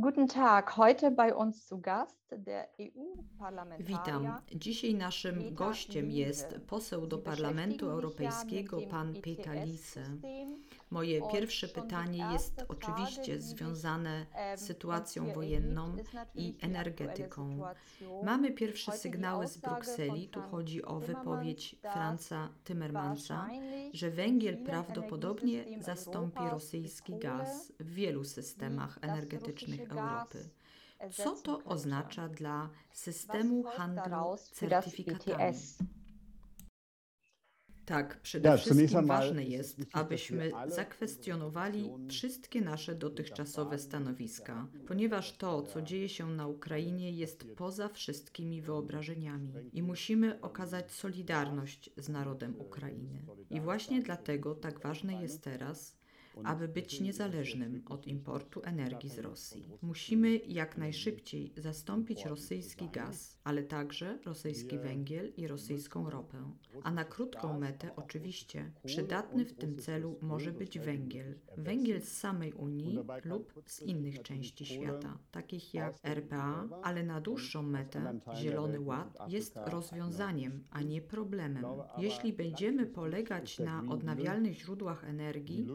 Guten Tag, heute bei uns zu Gast der. Witam. Dzisiaj naszym gościem jest poseł do Parlamentu Europejskiego, pan Peter Liese. ETS-System. Moje pierwsze pytanie jest oczywiście sich, związane ähm, z sytuacją wojenną i energetyką. Mamy pierwsze sygnały z Brukseli, tu chodzi o wypowiedź Franza Timmermansa, że węgiel prawdopodobnie zastąpi rosyjski gaz w wielu systemach energetycznych Europy. Co to oznacza dla systemu handlu certyfikatami? Tak, przede wszystkim ważne jest, abyśmy zakwestionowali wszystkie nasze dotychczasowe stanowiska, ponieważ to, co dzieje się na Ukrainie, jest poza wszystkimi wyobrażeniami i musimy okazać solidarność z narodem Ukrainy. I właśnie dlatego tak ważne jest teraz, aby być niezależnym od importu energii z Rosji. Musimy jak najszybciej zastąpić rosyjski gaz, ale także rosyjski węgiel i rosyjską ropę. A na krótką metę oczywiście przydatny w tym celu może być węgiel. Węgiel z samej Unii lub z innych części świata, takich jak RPA, ale na dłuższą metę Zielony Ład jest rozwiązaniem, a nie problemem. Jeśli będziemy polegać na odnawialnych źródłach energii,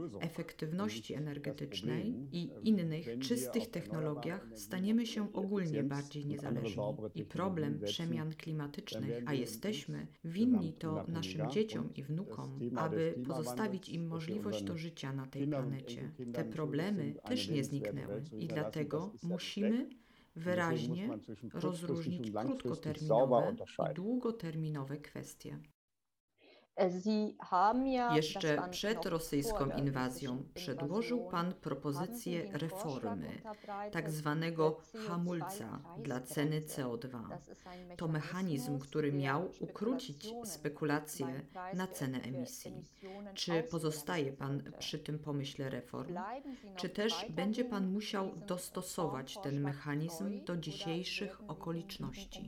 efektywności energetycznej i innych czystych technologiach, staniemy się ogólnie bardziej niezależni. I problem przemian klimatycznych, a jesteśmy winni to naszym dzieciom i wnukom, aby pozostawić im możliwość do życia na tej planecie. Te problemy też nie zniknęły i dlatego musimy wyraźnie rozróżnić krótkoterminowe i długoterminowe kwestie. Sie haben ja, das Jeszcze przed rosyjską inwazją przedłożył Pan propozycję reformy, tak zwanego hamulca dla ceny CO2-Preisgrenze. CO2. Das ist ein To mechanizm, który miał ukrócić spekulacje na cenę emisji. Czy pozostaje Pan przy tym pomyśle reform? Czy też będzie Pan musiał dostosować ten mechanizm do dzisiejszych okoliczności?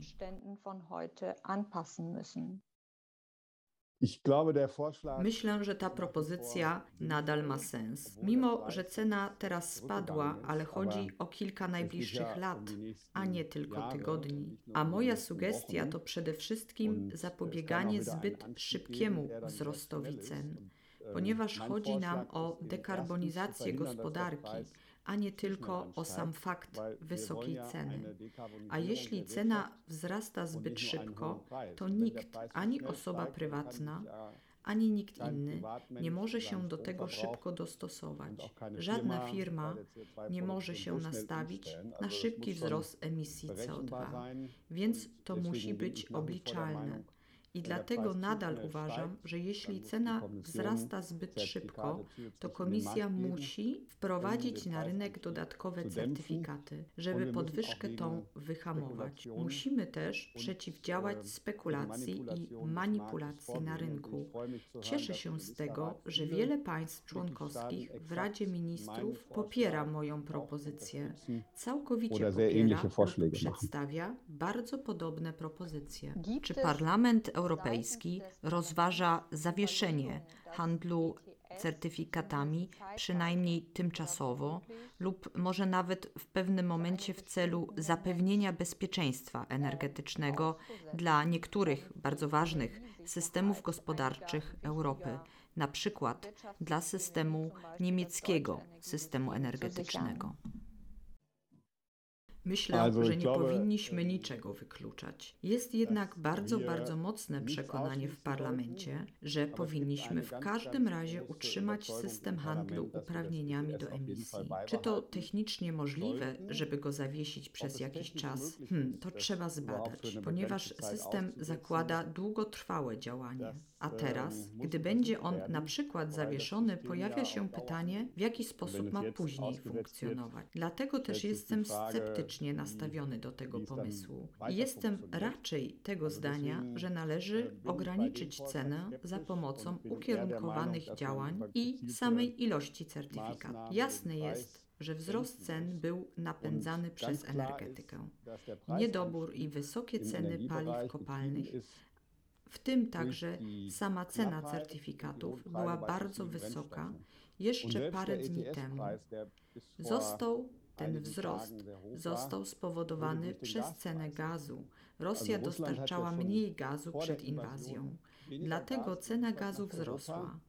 Myślę, że ta propozycja nadal ma sens. Mimo, że cena teraz spadła, ale chodzi o kilka najbliższych lat, a nie tylko tygodni. A moja sugestia to przede wszystkim zapobieganie zbyt szybkiemu wzrostowi cen, ponieważ chodzi nam o dekarbonizację gospodarki, a nie tylko o sam fakt wysokiej ceny. A jeśli cena wzrasta zbyt szybko, to nikt, ani osoba prywatna, ani nikt inny nie może się do tego szybko dostosować. Żadna firma nie może się nastawić na szybki wzrost emisji CO2, więc to musi być obliczalne. I dlatego nadal uważam, że jeśli cena wzrasta zbyt szybko, to komisja musi wprowadzić na rynek dodatkowe certyfikaty, żeby podwyżkę tą wyhamować. Musimy też przeciwdziałać spekulacji i manipulacji na rynku. Cieszę się z tego, że wiele państw członkowskich w Radzie Ministrów popiera moją propozycję. Całkowicie popiera machen. przedstawia bardzo podobne propozycje. Czy Parlament Europejski rozważa zawieszenie handlu certyfikatami, przynajmniej tymczasowo, lub może nawet w pewnym momencie w celu zapewnienia bezpieczeństwa energetycznego dla niektórych bardzo ważnych systemów gospodarczych Europy, na przykład dla systemu niemieckiego systemu energetycznego? Myślę, Also, że nie glaube, powinniśmy niczego wykluczać. Jest jednak bardzo, bardzo mocne przekonanie w parlamencie, że powinniśmy w każdym razie utrzymać system handlu uprawnieniami do emisji. Czy to technicznie możliwe, żeby go zawiesić przez jakiś czas? Hmm, to trzeba zbadać, ponieważ system zakłada długotrwałe działanie. A teraz, gdy będzie on na przykład zawieszony, pojawia się pytanie, w jaki sposób ma później funkcjonować. Dlatego też jestem sceptyczny nastawiony do tego pomysłu. I jestem raczej tego zdania, że należy ograniczyć cenę za pomocą ukierunkowanych działań i samej ilości certyfikatów. Jasne jest, że wzrost cen był napędzany przez energetykę. Niedobór i wysokie ceny paliw kopalnych w tym także sama cena certyfikatów była bardzo wysoka jeszcze parę dni temu. Został Ten wzrost został spowodowany przez cenę gazu. Rosja dostarczała mniej gazu przed inwazją. Dlatego cena gazu wzrosła.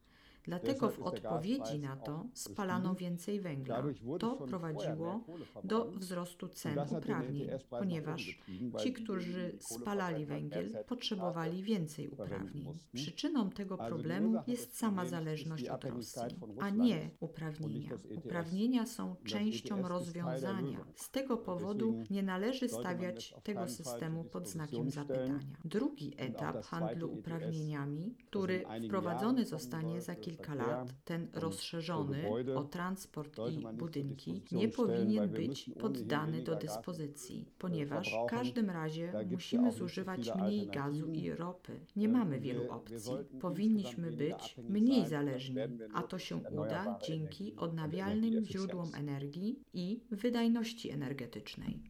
Dlatego w odpowiedzi na to spalano więcej węgla. To prowadziło do wzrostu cen uprawnień, ponieważ ci, którzy spalali węgiel, potrzebowali więcej uprawnień. Przyczyną tego problemu jest sama zależność od Rosji, a nie uprawnienia. Uprawnienia są częścią rozwiązania. Z tego powodu nie należy stawiać tego systemu pod znakiem zapytania. Drugi etap handlu uprawnieniami, który wprowadzony zostanie za kilka kilka lat ten rozszerzony o transport i budynki nie powinien być poddany do dyspozycji, ponieważ w każdym razie musimy zużywać mniej gazu i ropy. Nie mamy wielu opcji. Powinniśmy być mniej zależni, a to się uda dzięki odnawialnym źródłom energii i wydajności energetycznej.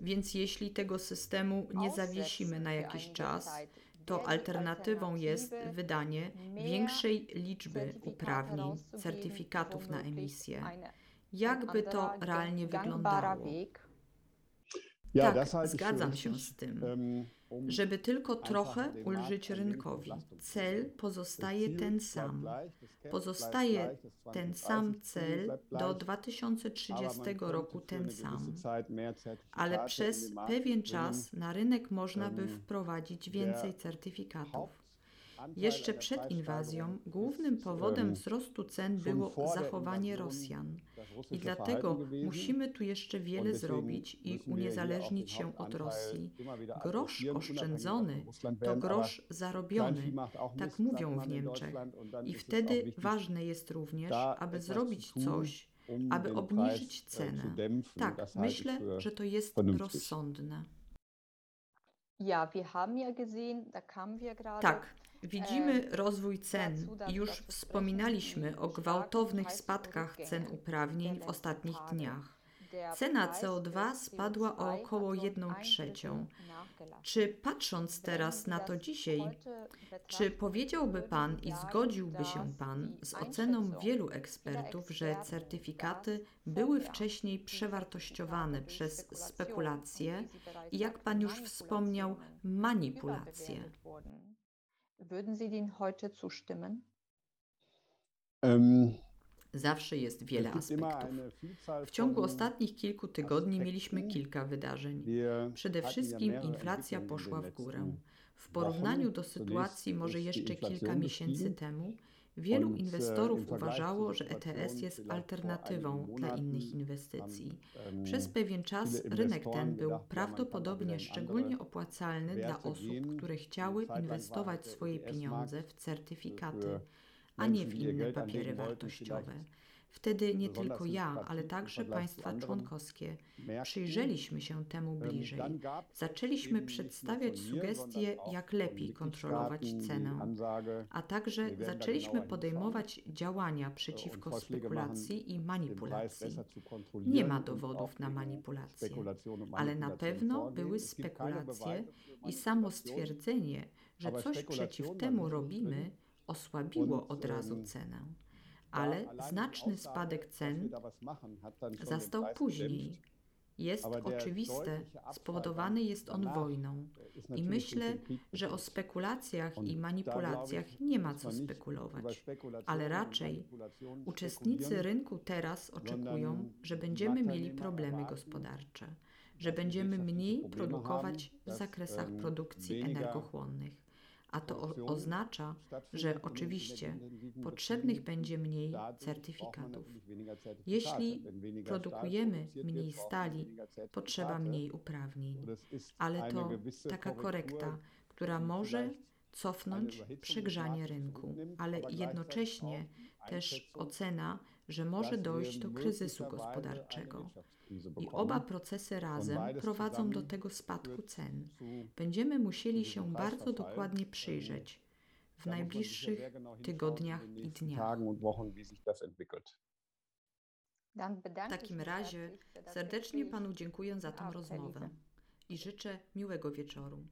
Więc jeśli tego systemu nie zawiesimy na jakiś czas, to alternatywą jest wydanie większej liczby uprawnień, certyfikatów na emisję. Jakby to realnie wyglądało? Tak, zgadzam się z tym. Żeby tylko trochę ulżyć rynkowi. Cel pozostaje ten sam. Pozostaje ten sam cel do 2030 roku ten sam. Ale przez pewien czas na rynek można by wprowadzić więcej certyfikatów. Jeszcze przed inwazją głównym powodem wzrostu cen było zachowanie Rosjan. I dlatego musimy tu jeszcze wiele zrobić i uniezależnić się od Rosji. Grosz oszczędzony to grosz zarobiony, tak mówią w Niemczech. I wtedy ważne jest również, aby zrobić coś, aby obniżyć cenę. Tak, myślę, że to jest rozsądne. Ja, wir haben ja gesehen, da kamen wir gerade. Tak, Widzimy rozwój cen już wspominaliśmy o gwałtownych spadkach cen uprawnień w ostatnich dniach. Cena CO2 spadła o około 1 trzecią. Czy patrząc teraz na to dzisiaj, czy powiedziałby Pan i zgodziłby się Pan z oceną wielu ekspertów, że certyfikaty były wcześniej przewartościowane przez spekulacje i, jak Pan już wspomniał, manipulacje? Würden Sie den heute zustimmen? Um, Zawsze jest wiele aspektów. W ciągu ostatnich kilku tygodni mieliśmy kilka wydarzeń. Przede wszystkim inflacja poszła w górę. W porównaniu do sytuacji może jeszcze kilka miesięcy temu, Wielu inwestorów uważało, że ETS jest alternatywą dla innych inwestycji. Przez pewien czas rynek ten był prawdopodobnie szczególnie opłacalny dla osób, które chciały inwestować swoje pieniądze w certyfikaty, a nie w inne papiery wartościowe. Wtedy nie tylko ja, ale także państwa członkowskie. Przyjrzeliśmy się temu bliżej. Zaczęliśmy przedstawiać sugestie, jak lepiej kontrolować cenę, a także zaczęliśmy podejmować działania przeciwko spekulacji i manipulacji. Nie ma dowodów na manipulację, ale na pewno były spekulacje i samo stwierdzenie, że coś przeciw temu robimy, osłabiło od razu cenę ale znaczny spadek cen zastał później. Jest oczywiste, spowodowany jest on wojną. I myślę, że o spekulacjach i manipulacjach nie ma co spekulować, ale raczej uczestnicy rynku teraz oczekują, że będziemy mieli problemy gospodarcze, że będziemy mniej produkować w zakresach produkcji energochłonnych a to o, oznacza, że oczywiście potrzebnych będzie mniej certyfikatów. Jeśli produkujemy mniej stali, potrzeba mniej uprawnień, ale to taka korekta, która może cofnąć przegrzanie rynku, ale jednocześnie też ocena, że może dojść do kryzysu gospodarczego. I oba procesy razem prowadzą do tego spadku cen. Będziemy musieli się bardzo dokładnie przyjrzeć w najbliższych tygodniach i dniach. W takim razie serdecznie Panu dziękuję za tę rozmowę i życzę miłego wieczoru.